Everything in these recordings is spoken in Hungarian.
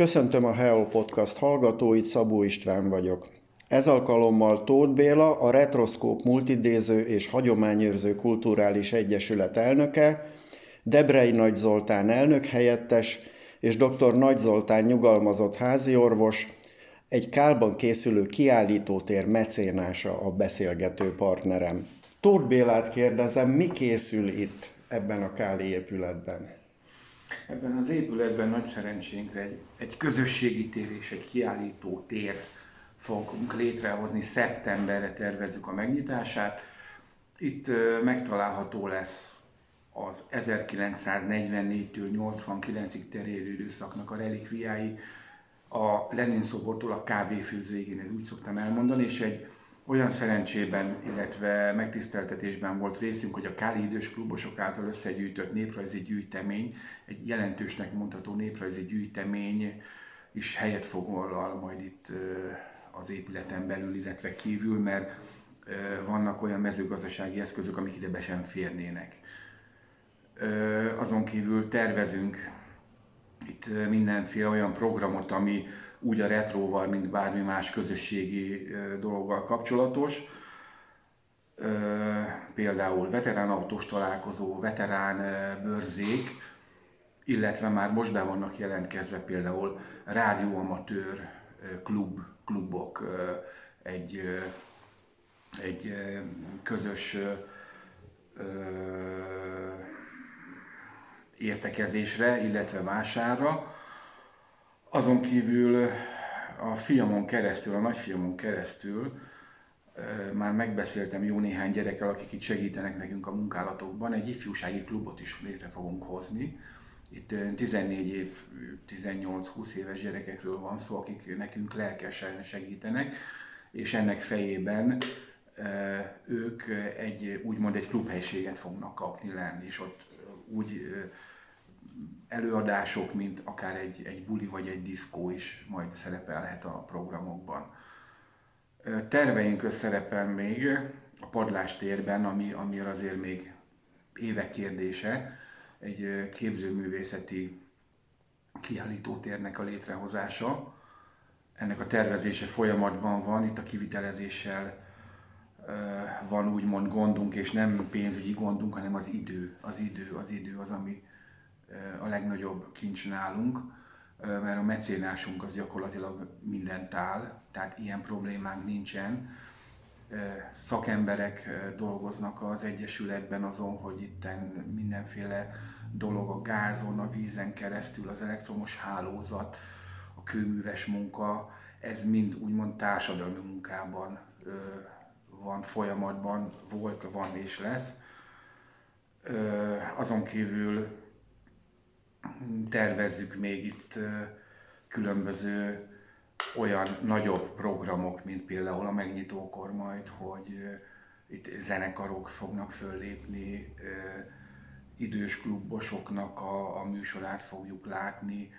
Köszöntöm a Heo Podcast hallgatóit, Szabó István vagyok. Ez alkalommal Tóth Béla, a Retroszkóp Multidéző és Hagyományőrző Kulturális Egyesület elnöke, Debrei Nagy Zoltán elnök helyettes és dr. Nagy Zoltán nyugalmazott háziorvos, egy kálban készülő kiállítótér mecénása a beszélgető partnerem. Tóth Bélát kérdezem, mi készül itt ebben a káli épületben? Ebben az épületben nagy szerencsénkre egy, egy közösségi tér és egy kiállító tér fogunk létrehozni, szeptemberre tervezzük a megnyitását. Itt megtalálható lesz az 1944-től 89-ig terjedő időszaknak a relikviái, a Lenin szobortól a kávéfőzőig, én ezt úgy szoktam elmondani, és egy olyan szerencsében, illetve megtiszteltetésben volt részünk, hogy a Káli idős klubosok által összegyűjtött néprajzi gyűjtemény, egy jelentősnek mondható néprajzi gyűjtemény is helyet foglal majd itt az épületen belül, illetve kívül, mert vannak olyan mezőgazdasági eszközök, amik ide be sem férnének. Azon kívül tervezünk itt mindenféle olyan programot, ami úgy a retróval, mint bármi más közösségi dologgal kapcsolatos. Például veterán autós találkozó, veterán bőrzék, illetve már most be vannak jelentkezve például rádióamatőr klub, klubok, egy, egy közös értekezésre, illetve vásárra. Azon kívül a fiamon keresztül, a nagyfiamon keresztül már megbeszéltem jó néhány gyerekkel, akik itt segítenek nekünk a munkálatokban, egy ifjúsági klubot is létre fogunk hozni. Itt 14 év, 18-20 éves gyerekekről van szó, akik nekünk lelkesen segítenek, és ennek fejében ők egy, úgymond egy klubhelységet fognak kapni lenni, és ott úgy előadások, mint akár egy, egy buli vagy egy diszkó is majd szerepelhet a programokban. Terveink szerepel még a padlástérben, ami, ami azért még évek kérdése, egy képzőművészeti kiállítótérnek a létrehozása. Ennek a tervezése folyamatban van, itt a kivitelezéssel van úgymond gondunk, és nem pénzügyi gondunk, hanem az idő. Az idő, az idő az, ami a legnagyobb kincs nálunk, mert a mecénásunk az gyakorlatilag mindent áll, tehát ilyen problémánk nincsen. Szakemberek dolgoznak az Egyesületben azon, hogy itt mindenféle dolog a gázon, a vízen keresztül, az elektromos hálózat, a kőműves munka, ez mind úgymond társadalmi munkában van folyamatban, volt, van és lesz. Azon kívül tervezzük még itt különböző olyan nagyobb programok, mint például a megnyitókor majd, hogy itt zenekarok fognak föllépni, idős klubosoknak a, a műsorát fogjuk látni,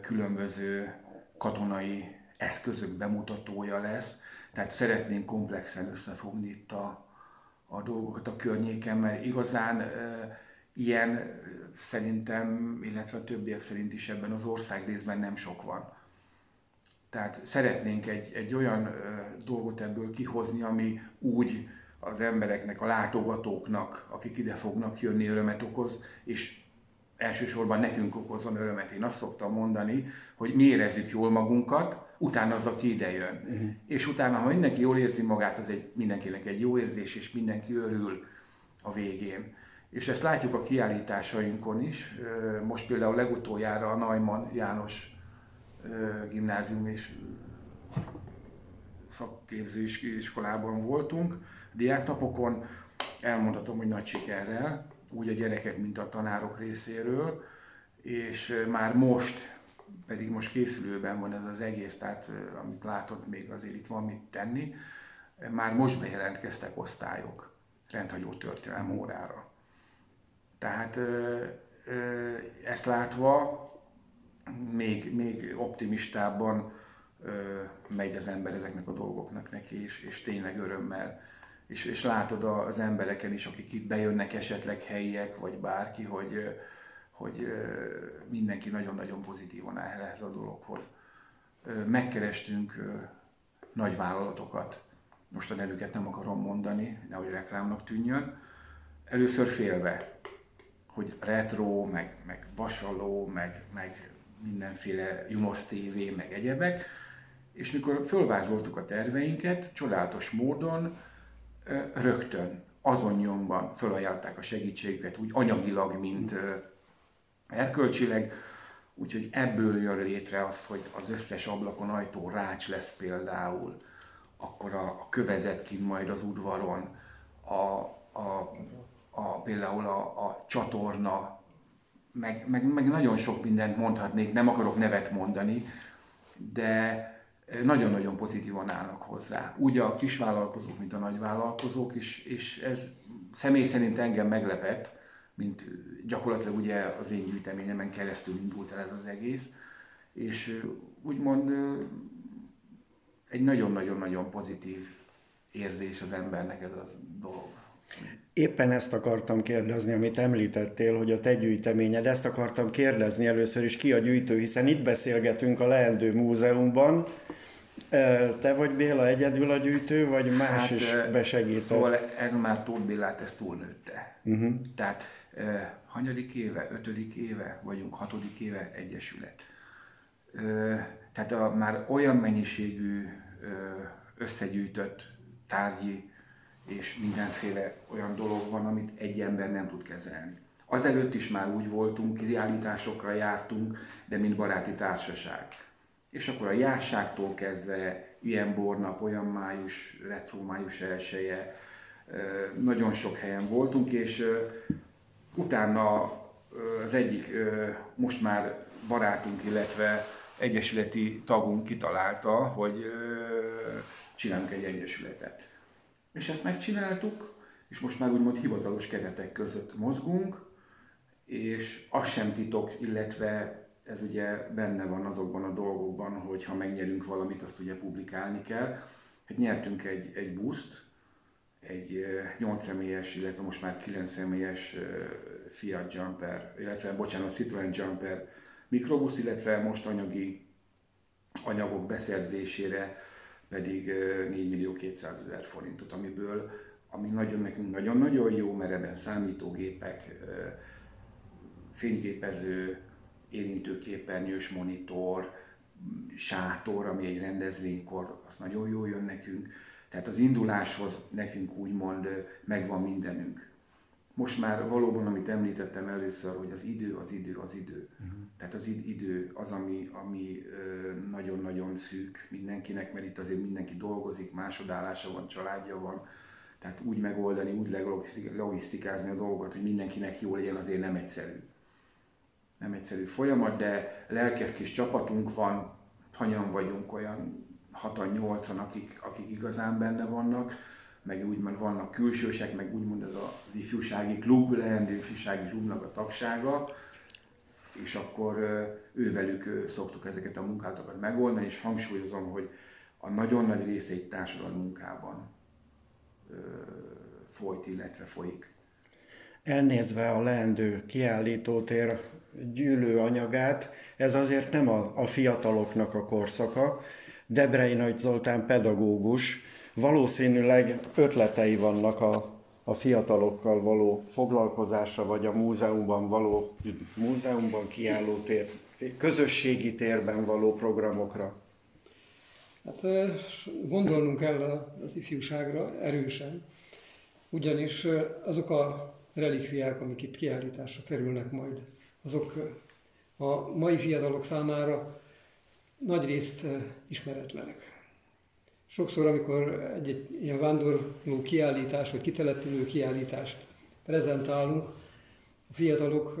különböző katonai eszközök bemutatója lesz, tehát szeretnénk komplexen összefogni itt a, a dolgokat a környéken, mert igazán ilyen szerintem, illetve a többiek szerint is ebben az országrészben nem sok van. Tehát szeretnénk egy, egy olyan dolgot ebből kihozni, ami úgy az embereknek, a látogatóknak, akik ide fognak jönni, örömet okoz, és elsősorban nekünk okozon örömet. Én azt szoktam mondani, hogy mi érezzük jól magunkat, utána az, aki ide jön. Uh-huh. És utána, ha mindenki jól érzi magát, az egy, mindenkinek egy jó érzés, és mindenki örül a végén. És ezt látjuk a kiállításainkon is. Most például legutoljára a Neumann János gimnázium és szakképző iskolában voltunk, diáknapokon. Elmondhatom, hogy nagy sikerrel, úgy a gyerekek, mint a tanárok részéről, és már most, pedig most készülőben van ez az egész, tehát amit látod, még azért itt van mit tenni, már most bejelentkeztek osztályok rendhagyó történelem órára. Tehát ezt látva még, még optimistábban megy az ember ezeknek a dolgoknak neki, és, és tényleg örömmel. És, és látod az embereken is, akik itt bejönnek esetleg helyiek, vagy bárki, hogy, hogy mindenki nagyon-nagyon pozitívan áll ehhez a dologhoz. Megkerestünk nagy vállalatokat, most a nevüket nem akarom mondani, nehogy reklámnak tűnjön, először félve, hogy retro, meg, meg vasaló, meg, meg mindenféle Junos TV, meg egyebek, és mikor fölvázoltuk a terveinket, csodálatos módon rögtön, azon nyomban fölajánlották a segítségüket, úgy anyagilag, mint erkölcsileg, úgyhogy ebből jön létre az, hogy az összes ablakon ajtó rács lesz például, akkor a, a kövezet kint majd az udvaron, a, a, a, például a, a csatorna, meg, meg, meg nagyon sok mindent mondhatnék, nem akarok nevet mondani, de nagyon-nagyon pozitívan állnak hozzá. Úgy a kisvállalkozók, mint a nagyvállalkozók is, és ez személy szerint engem meglepett, mint gyakorlatilag ugye az én gyűjteményemen keresztül indult el ez az egész, és úgymond egy nagyon-nagyon-nagyon pozitív érzés az embernek ez a dolog. Éppen ezt akartam kérdezni, amit említettél, hogy a te gyűjteményed, ezt akartam kérdezni először is, ki a gyűjtő, hiszen itt beszélgetünk a Leendő Múzeumban. Te vagy Béla egyedül a gyűjtő, vagy más hát, is besegített? Szóval ez már Tóth Bélát ezt túlnőtte. Uh-huh. Tehát hanyadik éve, ötödik éve vagyunk, hatodik éve egyesület. Tehát a, már olyan mennyiségű összegyűjtött tárgyi és mindenféle olyan dolog van, amit egy ember nem tud kezelni. Azelőtt is már úgy voltunk, kiállításokra jártunk, de mint baráti társaság. És akkor a járságtól kezdve ilyen bornap, olyan május, retro május elsője, nagyon sok helyen voltunk, és utána az egyik most már barátunk, illetve egyesületi tagunk kitalálta, hogy csinálunk egy egyesületet. És ezt megcsináltuk, és most már úgymond hivatalos keretek között mozgunk, és az sem titok, illetve ez ugye benne van azokban a dolgokban, hogy ha megnyerünk valamit, azt ugye publikálni kell. Hát nyertünk egy, egy buszt, egy 8 személyes, illetve most már 9 személyes Fiat Jumper, illetve bocsánat, Citroen Jumper mikrobuszt, illetve most anyagi anyagok beszerzésére pedig 4 millió 200 ezer forintot, amiből, ami nagyon nekünk nagyon-nagyon jó, mert ebben számítógépek, fényképező, érintőképernyős monitor, sátor, ami egy rendezvénykor, az nagyon jó jön nekünk. Tehát az induláshoz nekünk úgymond megvan mindenünk. Most már valóban, amit említettem először, hogy az idő, az idő, az idő. Uh-huh. Tehát az idő az, ami, ami nagyon-nagyon szűk mindenkinek, mert itt azért mindenki dolgozik, másodállása van, családja van. Tehát úgy megoldani, úgy logisztikázni a dolgokat, hogy mindenkinek jó legyen, azért nem egyszerű. Nem egyszerű folyamat, de lelkes kis csapatunk van, hanyan vagyunk, olyan 6-8-an, akik, akik igazán benne vannak meg úgymond vannak külsősek, meg úgymond ez az ifjúsági klub, leendő ifjúsági klubnak a tagsága, és akkor ővelük szoktuk ezeket a munkátokat megoldani, és hangsúlyozom, hogy a nagyon nagy része egy társadalmi munkában folyt, illetve folyik. Elnézve a leendő kiállítótér gyűlő anyagát, ez azért nem a, a fiataloknak a korszaka. Debrei Nagy Zoltán pedagógus valószínűleg ötletei vannak a, a fiatalokkal való foglalkozásra, vagy a múzeumban való, múzeumban kiálló tér, közösségi térben való programokra? Hát gondolnunk kell az ifjúságra erősen, ugyanis azok a relikviák, amik itt kiállításra kerülnek majd, azok a mai fiatalok számára nagy részt ismeretlenek. Sokszor, amikor egy-egy ilyen vándorló kiállítás, vagy kitelepülő kiállítást prezentálunk, a fiatalok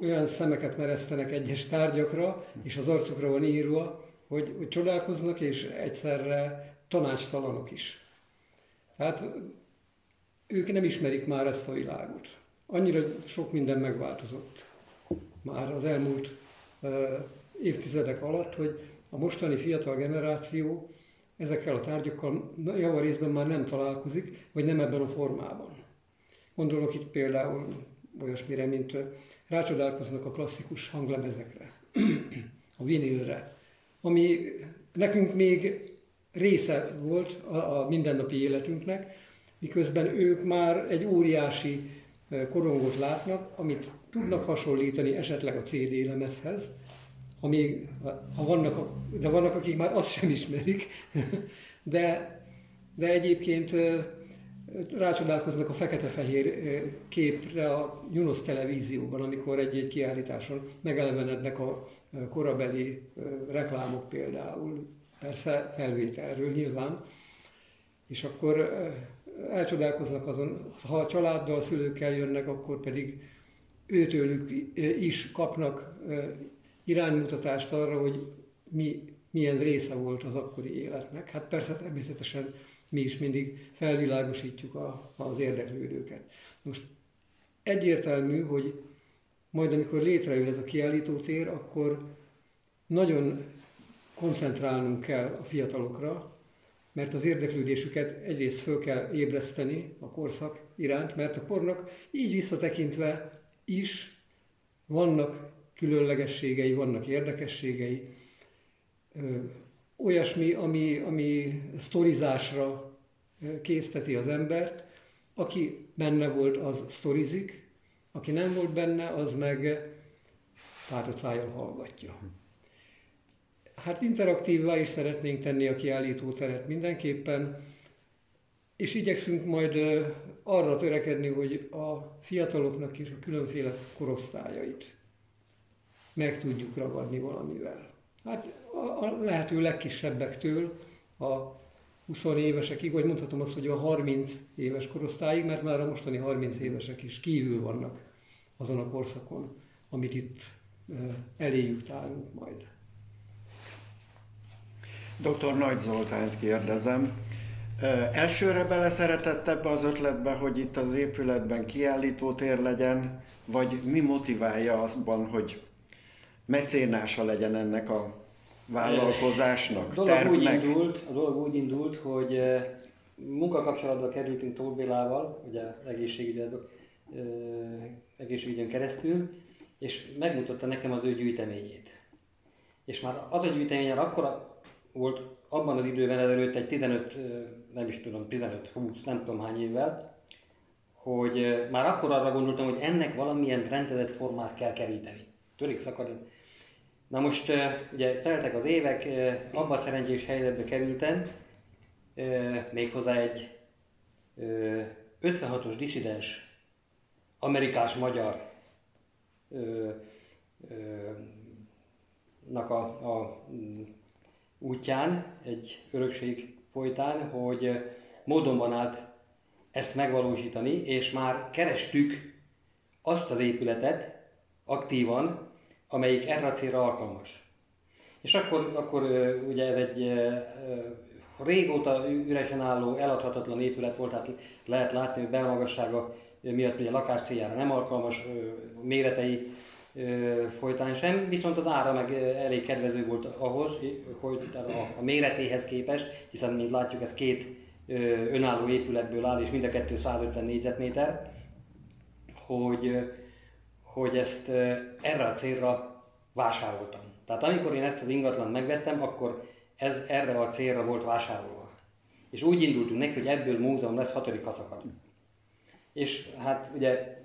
olyan szemeket meresztenek egyes tárgyakra, és az arcukra van írva, hogy, hogy csodálkoznak, és egyszerre tanácstalanok is. Tehát ők nem ismerik már ezt a világot. Annyira sok minden megváltozott már az elmúlt uh, évtizedek alatt, hogy a mostani fiatal generáció ezekkel a tárgyakkal javarészben már nem találkozik, vagy nem ebben a formában. Gondolok itt például olyasmire, mint rácsodálkoznak a klasszikus hanglemezekre, a vinilre, ami nekünk még része volt a, a mindennapi életünknek, miközben ők már egy óriási korongot látnak, amit tudnak hasonlítani esetleg a CD lemezhez, ami, ha vannak, de vannak, akik már azt sem ismerik, de, de egyébként rácsodálkoznak a fekete-fehér képre a Junos televízióban, amikor egy-egy kiállításon megelevenednek a korabeli reklámok például, persze felvételről nyilván, és akkor elcsodálkoznak azon, ha a családdal, szülőkkel jönnek, akkor pedig őtőlük is kapnak iránymutatást arra, hogy mi, milyen része volt az akkori életnek. Hát persze természetesen mi is mindig felvilágosítjuk a, az érdeklődőket. Most egyértelmű, hogy majd amikor létrejön ez a kiállítótér, akkor nagyon koncentrálnunk kell a fiatalokra, mert az érdeklődésüket egyrészt föl kell ébreszteni a korszak iránt, mert a pornak így visszatekintve is vannak különlegességei, vannak érdekességei, olyasmi, ami, ami sztorizásra készteti az embert. Aki benne volt, az sztorizik, aki nem volt benne, az meg tárcájjal hallgatja. Hát interaktívvá is szeretnénk tenni a kiállítóteret mindenképpen, és igyekszünk majd arra törekedni, hogy a fiataloknak is a különféle korosztályait meg tudjuk ragadni valamivel. Hát a, a lehető legkisebbektől a 20 évesekig, vagy mondhatom azt, hogy a 30 éves korosztályig, mert már a mostani 30 évesek is kívül vannak azon a korszakon, amit itt eléjük tárunk majd. Dr. Nagy Zoltánt kérdezem. Elsőre beleszeretett ebbe az ötletbe, hogy itt az épületben kiállítótér legyen, vagy mi motiválja azban, hogy mecénása legyen ennek a vállalkozásnak, a dolog tervnek? Úgy indult, a dolog úgy indult, hogy munkakapcsolatba kerültünk Tóth Bélával, ugye egészségügyön, egészségügyön keresztül, és megmutatta nekem az ő gyűjteményét. És már az a gyűjtemény akkor volt abban az időben ezelőtt egy 15, nem is tudom, 15-20, nem tudom hány évvel, hogy már akkor arra gondoltam, hogy ennek valamilyen rendezett formát kell keríteni. Törik szakadni. Na most ugye teltek az évek, abban a szerencsés helyzetbe kerültem, méghozzá egy 56-os diszidens amerikás-magyar nak a, a útján, egy örökség folytán, hogy módon van állt ezt megvalósítani, és már kerestük azt az épületet aktívan, amelyik erre a célra alkalmas. És akkor, akkor ugye ez egy régóta üresen álló, eladhatatlan épület volt, tehát lehet látni, hogy belmagassága miatt ugye lakás céljára nem alkalmas, méretei folytán sem, viszont az ára meg elég kedvező volt ahhoz, hogy a, méretéhez képest, hiszen mint látjuk ez két önálló épületből áll, és mind a kettő 150 négyzetméter, hogy, hogy ezt erre a célra vásároltam. Tehát amikor én ezt az ingatlan megvettem, akkor ez erre a célra volt vásárolva. És úgy indultunk neki, hogy ebből múzeum lesz hatodik haszakad. És hát ugye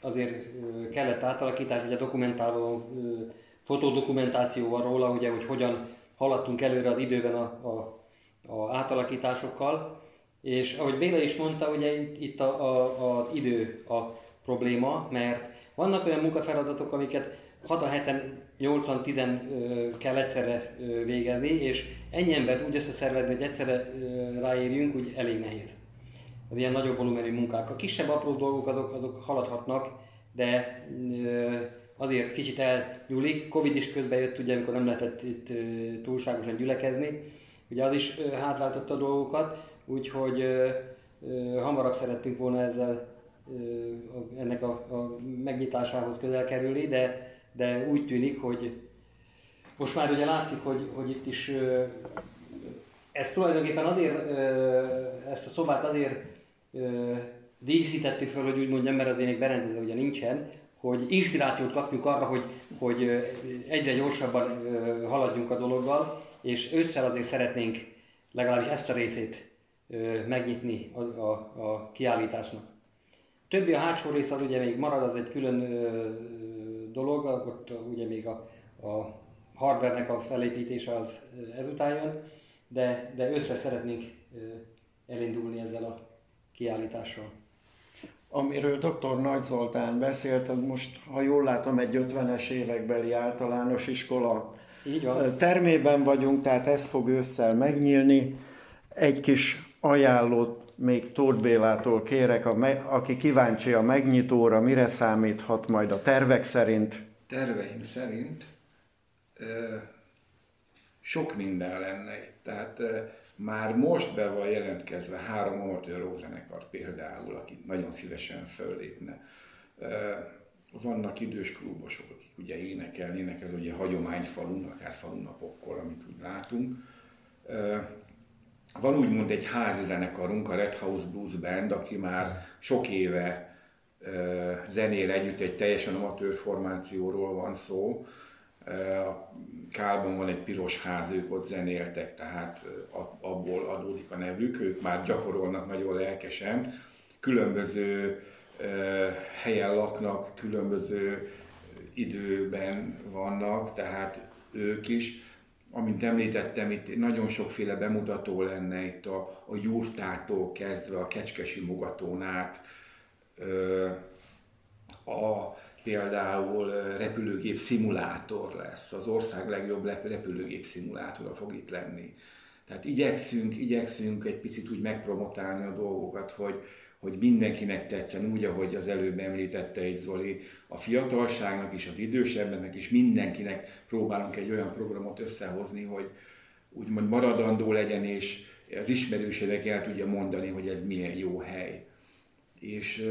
azért kellett átalakítás, ugye dokumentáló fotodokumentáció van róla, ugye, hogy hogyan haladtunk előre az időben a, a, a átalakításokkal, és ahogy Béla is mondta, ugye itt, itt a, a, a idő a probléma, mert vannak olyan munkafeladatok, amiket 6 a heten 80-10 kell egyszerre végezni, és ennyi embert úgy összeszervezni, hogy egyszerre ráérjünk, úgy elég nehéz az ilyen nagyobb volumenű munkák. A kisebb apró dolgok azok, azok haladhatnak, de azért kicsit elnyúlik. Covid is közben jött, ugye, amikor nem lehetett itt túlságosan gyülekezni. Ugye az is hátráltatta a dolgokat, úgyhogy hamarabb szerettünk volna ezzel ennek a, a megnyitásához közel kerülni, de, de úgy tűnik, hogy most már ugye látszik, hogy, hogy itt is ez tulajdonképpen azért, ezt a szobát azért díszítettük fel, hogy úgy mondjam, mert az ének berendező ugye nincsen, hogy inspirációt kapjuk arra, hogy, hogy egyre gyorsabban haladjunk a dologgal, és ősszel azért szeretnénk legalábbis ezt a részét megnyitni a, a, a kiállításnak. Többi a hátsó rész az ugye még marad, az egy külön ö, dolog, ott ugye még a, a hardvernek a felépítése az ezután jön, de, de össze szeretnénk elindulni ezzel a kiállítással. Amiről dr. Nagy Zoltán beszélt, most, ha jól látom, egy 50-es évekbeli általános iskola Így van. termében vagyunk, tehát ez fog ősszel megnyílni. Egy kis ajánlót még Tóth Bélától kérek, aki kíváncsi a megnyitóra, mire számíthat majd a tervek szerint? Terveink szerint sok minden lenne itt. Tehát már most be van jelentkezve három amatőr rockzenekar például, aki nagyon szívesen föllépne. Vannak idős klubosok, akik ugye énekelnének, ez ugye hagyományfalun, akár falunapokkor, amit úgy látunk. Van úgymond egy házi zenekarunk, a Red House Blues Band, aki már sok éve zenél együtt, egy teljesen amatőr formációról van szó, Kálban van egy piros ház, ők ott zenéltek, tehát abból adódik a nevük, ők már gyakorolnak nagyon lelkesen. Különböző helyen laknak, különböző időben vannak, tehát ők is. Amint említettem, itt nagyon sokféle bemutató lenne itt a, a jurtától kezdve a kecskesi mugatón át, a például repülőgép szimulátor lesz, az ország legjobb repülőgép szimulátora fog itt lenni. Tehát igyekszünk, igyekszünk egy picit úgy megpromotálni a dolgokat, hogy, hogy mindenkinek tetszen, úgy, ahogy az előbb említette egy Zoli, a fiatalságnak is, az idősebbnek is, mindenkinek próbálunk egy olyan programot összehozni, hogy úgymond maradandó legyen, és az ismerősének el tudja mondani, hogy ez milyen jó hely. És,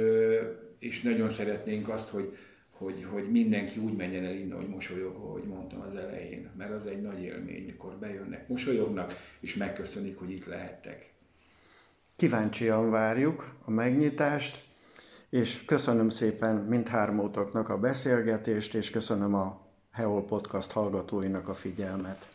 és nagyon szeretnénk azt, hogy, hogy, hogy mindenki úgy menjen el innen, hogy mosolyog, ahogy mondtam az elején, mert az egy nagy élmény, amikor bejönnek, mosolyognak, és megköszönik, hogy itt lehettek. Kíváncsian várjuk a megnyitást, és köszönöm szépen mindhármótoknak a beszélgetést, és köszönöm a Heol Podcast hallgatóinak a figyelmet.